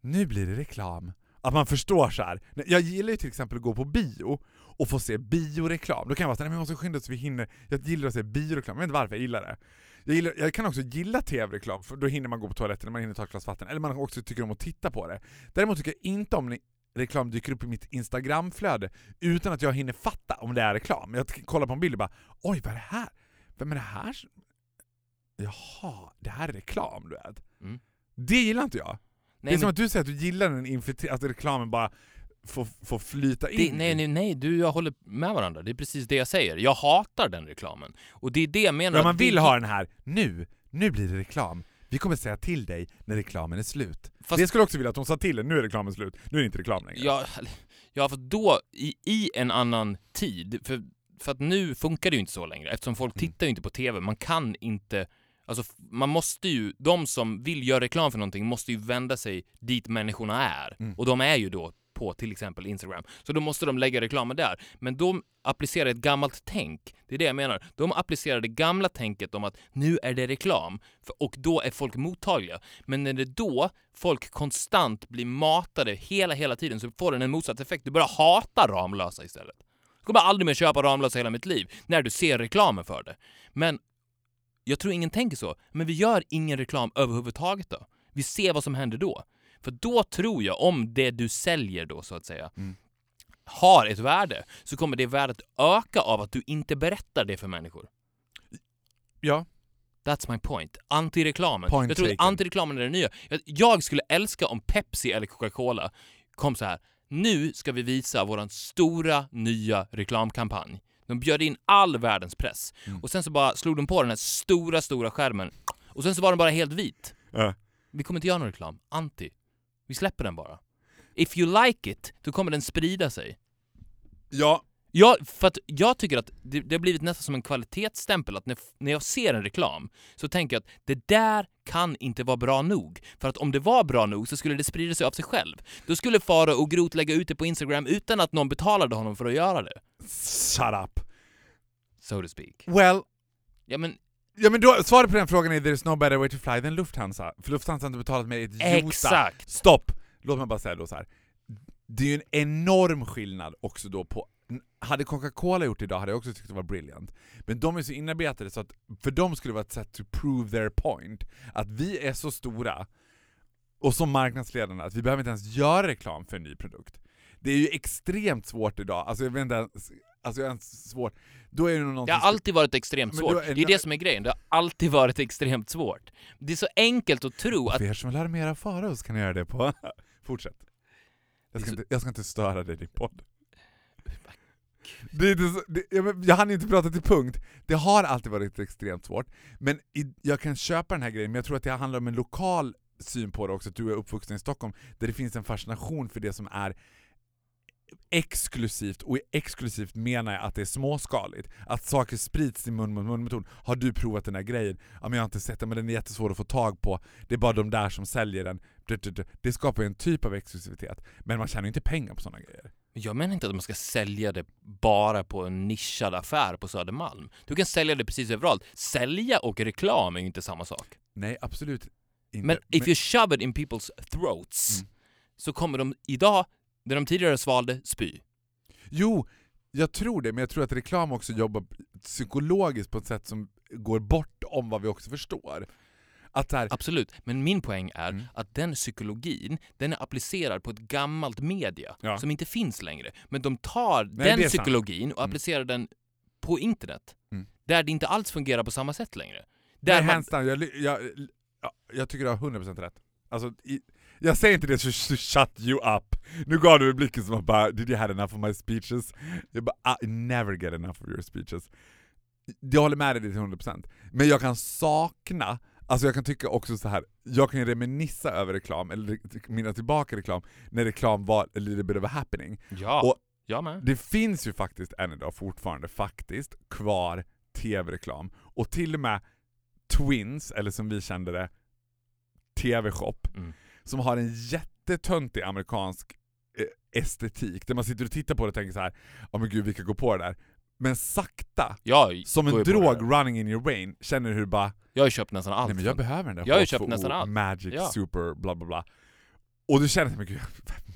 nu blir det reklam. Att man förstår så här. Jag gillar ju till exempel att gå på bio och få se bioreklam. Då kan jag vara såhär, vi måste skynda så vi hinner. Jag gillar att se bioreklam, jag vet inte varför jag gillar det. Jag, gillar, jag kan också gilla tv-reklam, för då hinner man gå på toaletten, man hinner ta ett glas vatten, eller man också tycker om att titta på det. Däremot tycker jag inte om reklam dyker upp i mitt instagramflöde utan att jag hinner fatta om det är reklam. Jag kollar på en bild och bara oj vad är det här? Vem är det här? Jaha, det här är reklam du vet. Mm. Det gillar inte jag. Nej, det är som men att du säger att du gillar den att reklamen bara får, får flyta det, in. nej, nej, nej, du och jag håller med varandra. Det är precis det jag säger. Jag hatar den reklamen. Och det är det jag menar. Ja, man att det- vill ha den här nu. Nu blir det reklam. Vi kommer säga till dig när reklamen är slut. Fast- Det skulle jag också vilja att de sa till en, nu är reklamen slut, nu är det inte reklam längre. Ja, ja för då, i, i en annan tid, för för att nu funkar det ju inte så längre eftersom folk Mm. tittar ju inte på TV. Man kan inte, alltså man måste ju, de som vill göra reklam för någonting måste ju vända sig dit människorna är. Mm. Och de är ju då på till exempel Instagram. Så då måste de lägga reklamen där. Men de applicerar ett gammalt tänk. Det är det jag menar. De applicerar det gamla tänket om att nu är det reklam och då är folk mottagliga. Men när det då folk konstant blir matade hela, hela tiden så får den en motsatt effekt. Du börjar hata Ramlösa istället. Jag kommer aldrig mer köpa Ramlösa i hela mitt liv när du ser reklamen för det. Men jag tror ingen tänker så. Men vi gör ingen reklam överhuvudtaget då. Vi ser vad som händer då. För då tror jag, om det du säljer då så att säga, Mm. har ett värde, så kommer det värdet öka av att du inte berättar det för människor. Ja. That's my point. Antireklamen. Point jag tror att taken. antireklamen är det nya. Jag, skulle älska om Pepsi eller Coca-Cola kom så här. Nu ska vi visa våran stora nya reklamkampanj. De bjöd in all världens press. Mm. Och sen så bara slog de på den här stora, stora skärmen. Och sen så var den bara helt vit. Ja. Vi kommer inte göra någon reklam. Anti. Vi släpper den bara. If you like it, då kommer den sprida sig. Ja, Ja, för att jag tycker att det, det har blivit nästan som en kvalitetsstämpel att när, när jag ser en reklam så tänker jag att det där kan inte vara bra nog. För att om det var bra nog så skulle det sprida sig av sig själv. Då skulle Fara och Groth lägga ut det på Instagram utan att någon betalade honom för att göra det. shut up. So to speak. Well, Ja men ja men då, svaret på den frågan är there's no better way to fly than Lufthansa. För Lufthansa har inte betalat mig ett jota. Stopp! Låt mig bara säga då så här. Det är ju en enorm skillnad också då på... Hade Coca-Cola gjort det idag hade jag också tyckt det var brilliant. Men de är så inarbetade så att för dem skulle det vara ett sätt to prove their point. Att vi är så stora och så marknadsledande att vi behöver inte ens göra reklam för en ny produkt. Det är ju extremt svårt idag, alltså jag vet inte ens, alltså jag är ens svårt. Då är det nog Det har någonting... alltid varit extremt svårt. är Det är det- det som är grejen. Det har alltid varit extremt svårt. Det är så enkelt att tro att... För er som vill höra mer av Farao så kan ni göra det på... Fortsätt. Jag Det ska, så- inte, jag ska inte störa dig i din podd. Det, så, det, jag, jag hann inte prata till punkt. Det har alltid varit extremt svårt. Men i, jag kan köpa den här grejen, men jag tror att det handlar om en lokal syn på det också, att du är uppvuxen i Stockholm, där det finns en fascination för det som är exklusivt, och exklusivt menar jag att det är småskaligt. Att saker sprids i mun mot mun-metod. Har du provat den här grejen? Ja men jag har inte sett den, men den är jättesvår att få tag på. Det är bara de där som säljer den. Det skapar ju en typ av exklusivitet. Men man tjänar ju inte pengar på sådana grejer. Jag menar inte att man ska sälja det bara på en nischad affär på Södermalm. Du kan sälja det precis överallt. Sälja och reklam är ju inte samma sak. Nej, absolut inte. Men if you shove it in people's throats Mm. så kommer de idag, där de tidigare svalde, spy. Jo, jag tror det, men jag tror att reklam också jobbar psykologiskt på ett sätt som går bort om vad vi också förstår. Här, Absolut. Men min poäng är Mm. att den psykologin, den är applicerad på ett gammalt media Ja. som inte finns längre. Men de tar Nej, det den psykologin och Mm. applicerar den på internet. Mm. Där det inte alls fungerar på samma sätt längre. Där Nej, man, jag, jag, jag tycker du har 100% rätt. Alltså, i, jag säger inte det to shut you up. Nu gav du mig blicken som bara “Did you have enough of my speeches?” Jag bara I never get enough of your speeches. Jag håller med dig till 100%. Men jag kan sakna, alltså jag kan tycka också så här. jag kan reminissa över reklam, eller minna tillbaka reklam, när reklam var a little bit of a happening. ja, Och- jag med. Det finns ju faktiskt än idag fortfarande faktiskt kvar tv-reklam. Och till och med Twins, eller som vi kände det, TV-shop, Mm. Som har en jättetöntig amerikansk eh, estetik, där man sitter och tittar på det och tänker så här, ja men gud vi kan gå på det där. Men sakta, Ja, som går en drog running in your brain, känner hur bara Jag har ju köpt nästan allt. Nej men jag behöver den där Jag har ju H2O, köpt nästan allt. Magic, Ja. Super, bla bla bla. Och du känner att men gud,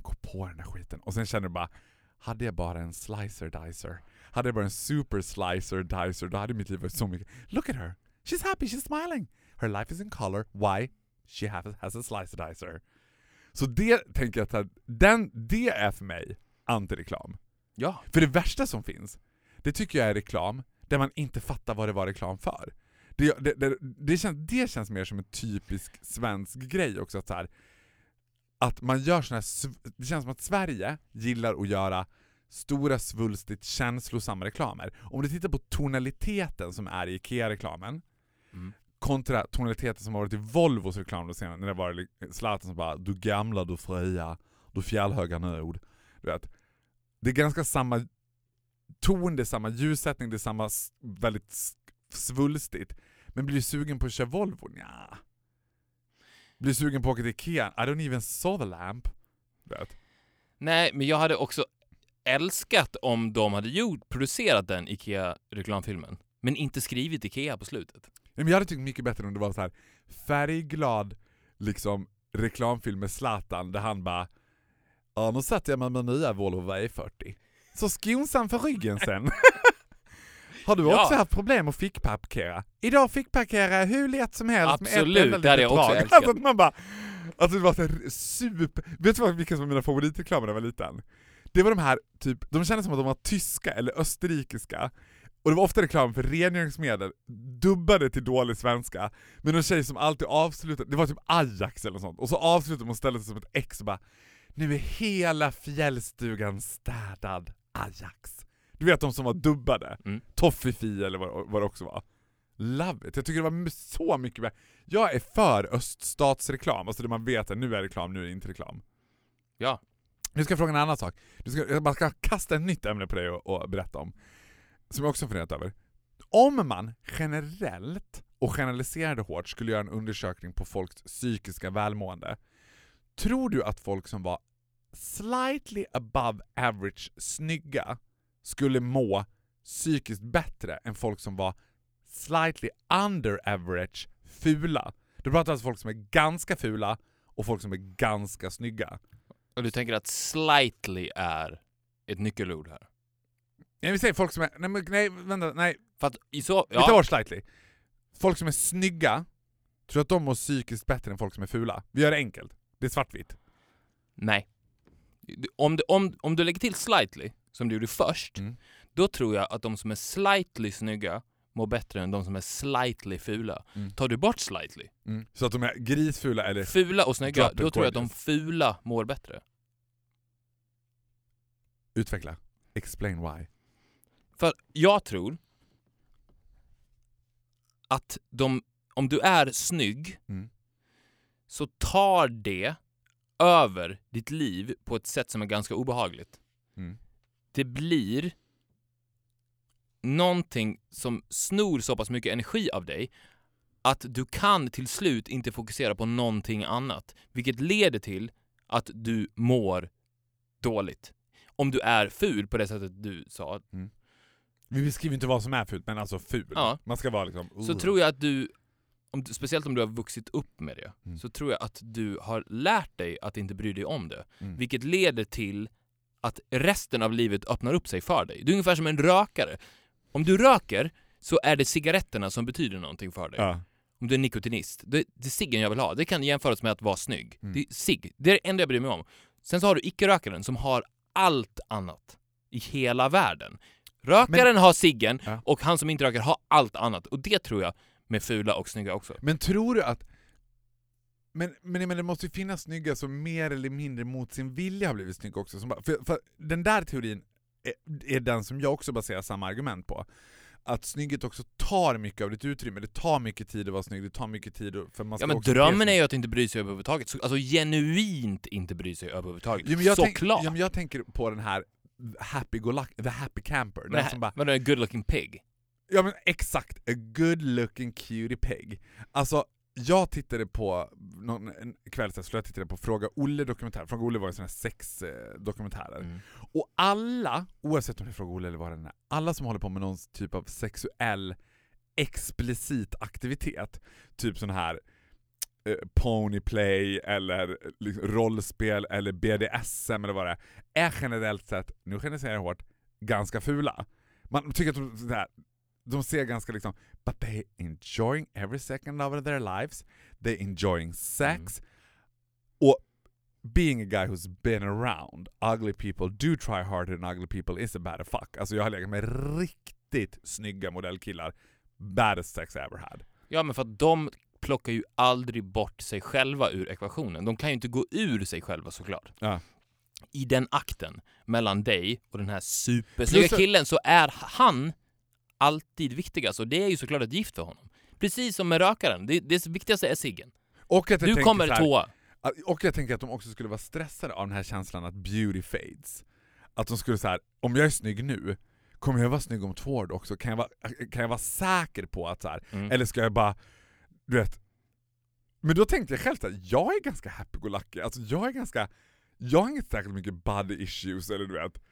gå på den där skiten. Och sen känner du bara, hade jag bara en slicer dicer, hade jag bara en super slicer dicer, då hade mitt liv varit så mycket. Look at her! She's happy, she's smiling! Her life is in color, why? She has, has a slicer dicer. Så det tänker jag att den, det är för mig antireklam. Ja. För det värsta som finns, det tycker jag är reklam där man inte fattar vad det var reklam för. Det, det, det, det, känns, det känns mer som en typisk svensk grej också. Att, så här, att man gör såna här, det känns som att Sverige gillar att göra stora svulstigt känslosamma reklamer. Om du tittar på tonaliteten som är i IKEA-reklamen Mm kontra tonaliteten som har varit i Volvos reklam då senare, när det var Zlatan som bara Du gamla, du fria, du fjällhöga nöd. Du vet. Det är ganska samma ton, det är samma ljussättning, det är samma väldigt svulstigt. Men blir du sugen på att köra Volvo? Nja. Blir du sugen på att åka till Ikea? I don't even saw the lamp. Vet. Nej, men jag hade också älskat om de hade gjort, producerat den IKEA-reklamfilmen, men inte skrivit IKEA på slutet. Men jag hade tyckt mycket bättre om det var så här färgglad liksom, reklamfilm med Zlatan där han bara Ja nu satte jag med nya Volvo V40. Så skonsam för ryggen sen. Har du Ja. också haft problem att fickparkera? Idag fickparkerar jag hur lätt som helst Absolut, med ett enda det hade litet jag också älskat. Alltså att man bara, alltså det var så här super... Vet du vad, vilka som var mina favoritreklamer när jag var liten? Det var de här, typ, de kändes som att de var tyska eller österrikiska. Och det var ofta reklam för rengöringsmedel, dubbade till dålig svenska. Men en tjej som alltid avslutade, det var typ Ajax eller något sånt, och så avslutade och ställde sig som ett ex och bara Nu är hela fjällstugan städad, Ajax. Du vet de som var dubbade, Mm. Toffifee eller vad, vad det också var. Love it, jag tycker det var så mycket bättre. Jag är för öststatsreklam, alltså det man vet att nu är reklam, nu är det inte reklam. Ja. Nu ska jag fråga en annan sak. Du ska, jag bara ska kasta ett nytt ämne på dig och, och berätta om. Som jag också har funderat över. Om man generellt och generaliserade hårt skulle göra en undersökning på folks psykiska välmående. Tror du att folk som var slightly above average snygga skulle må psykiskt bättre än folk som var slightly under average fula? Du pratar alltså folk som är ganska fula och folk som är ganska snygga. Och du tänker att slightly är ett nyckelord här? Jag vill säga folk som är... Nej, men, nej vänta, nej. För att i så... Vi tar Ja, bort slightly. Folk som är snygga, tror du att de mår psykiskt bättre än folk som är fula? Vi gör det enkelt. Det är svartvitt. nej. Om du, om, om du lägger till slightly, som du gjorde först, Mm. då tror jag att de som är slightly snygga mår bättre än de som är slightly fula. Mm. Tar du bort slightly, Så att de är grisfula eller... fula och snygga, då tror jag att de fula mår bättre. Utveckla. Explain why. För jag tror att de, om du är snygg Mm. så tar det över ditt liv på ett sätt som är ganska obehagligt. Mm. Det blir någonting som snor så pass mycket energi av dig att du kan till slut inte fokusera på någonting annat, vilket leder till att du mår dåligt. Om du är ful på det sättet du sa, Vi beskriver inte vad som är fult, men alltså ful. Ja. Man ska vara liksom... så "Ugh." tror jag att du, om, speciellt om du har vuxit upp med det, Mm. så tror jag att du har lärt dig att inte bry dig om det. Mm. Vilket leder till att resten av livet öppnar upp sig för dig. Du är ungefär som en rökare. Om du röker så är det cigaretterna som betyder någonting för dig. Ja. Om du är nikotinist. Det, det är ciggen jag vill ha. Det kan jämföras med att vara snygg. Mm. Det är cigg. Det är det enda jag bryr mig om. Sen så har du icke-rökaren som har allt annat i hela världen. Rökaren har ciggen Ja. och han som inte röker har allt annat. Och det tror jag med fula och snygga också. Men tror du att... Men, men, men det måste ju finnas snygga som mer eller mindre mot sin vilja har blivit snygga också. Som bara, för, för den där teorin är, är den som jag också baserar samma argument på. Att snygghet också tar mycket av ditt utrymme, det tar mycket tid att vara snygg, det tar mycket tid för man ska Ja men också drömmen är ju att inte bry sig överhuvudtaget. Så- Alltså genuint inte bry sig överhuvudtaget. Jo, men jag tänk- Såklart! ja, men jag tänker på den här happy go lucky, the happy camper. Den Men som bara, Vadå, en good looking pig? Ja men exakt, a good looking cutie pig. Alltså, jag tittade på, någon, en kväll så jag tittade på Fråga Olle dokumentär, Fråga Olle var en sån här sexdokumentärer. Mm. Och alla, oavsett om det är Fråga Olle eller vad det är, alla som håller på med någon typ av sexuell explicit aktivitet, typ sån här eh, ponyplay eller liksom, rollspel eller BDSM eller vad det är, är generellt sett, nu generaliserar jag hårt, ganska fula. Man tycker att de, sådär, de ser ganska liksom, but they enjoying every second of their lives, they enjoying sex, och being a guy who's been around ugly people do try harder than ugly people is a bad fuck. Alltså jag har legat med riktigt snygga modellkillar, baddest sex I ever had. Ja men för att de plockar ju aldrig bort sig själva ur ekvationen. De kan ju inte gå ur sig själva såklart. Ja. I den akten mellan dig och den här supersnygga Plus- killen så är han alltid viktigast och det är ju såklart ett gift för honom. Precis som med rökaren, det, det viktigaste är ciggen. Och att jag Du tänker kommer så här- tvåa. Och jag tänker att de också skulle vara stressade av den här känslan att beauty fades. Att de skulle så här, om jag är snygg nu, kommer jag vara snygg om två år också? Kan jag vara, kan jag vara säker på att så här, Mm. eller ska jag bara, du vet. Men då tänkte jag själv att jag är ganska happy-go-lucky, alltså jag är ganska, jag har inte särskilt mycket body issues eller du vet.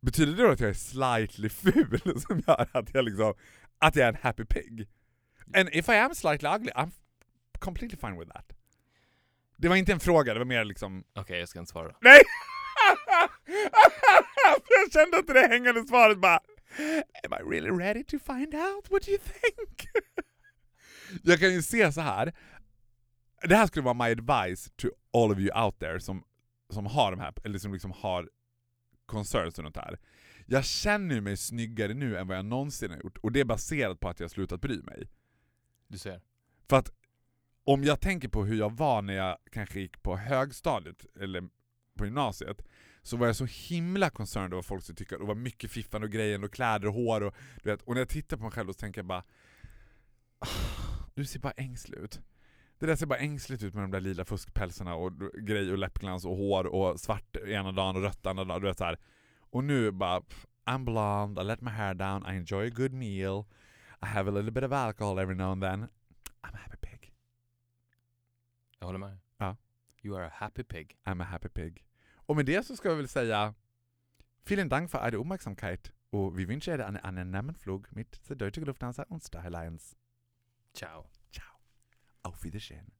Betyder det då att jag är slightly ful som gör att jag liksom, att jag är en happy pig? And if I am slightly ugly, I'm completely fine with that. Det var inte en fråga, det var mer liksom Okej, jag ska inte svara. Nej! jag kände inte det hängande svaret bara Am I really ready to find out what you think? jag kan ju se så här. Det här skulle vara my advice to all of you out there som, som har de här, eller som liksom har concerns och något här. Jag känner mig snyggare nu än vad jag någonsin har gjort, och det är baserat på att jag har slutat bry mig. Du ser. För att om jag tänker på hur jag var när jag kanske gick på högstadiet eller på gymnasiet så var jag så himla concerned över vad folk skulle tycka. Det var mycket fiffande och grejer och kläder och hår och du vet. Och när jag tittar på mig själv så tänker jag bara "Ah, Du ser bara ängslig ut. Det där ser bara ängsligt ut med de där lila fuskpälsarna och grej och läppglans och hår och svart ena dagen och rött andra dagen. Du vet så här. Och nu bara I'm blonde, I let my hair down, I enjoy a good meal, I have a little bit of alcohol every now and then. I'm a happy pig. Jag håller med. Ja. You are a happy pig. I'm a happy pig. Och med det så ska jag väl säga Vielen Dank för eure Uppmärksamkeit och vi wünschen er einen angenehmen Flug mit der Deutsche Lufthansa und Star Alliance. Ciao. Ciao. Auf Wiedersehen.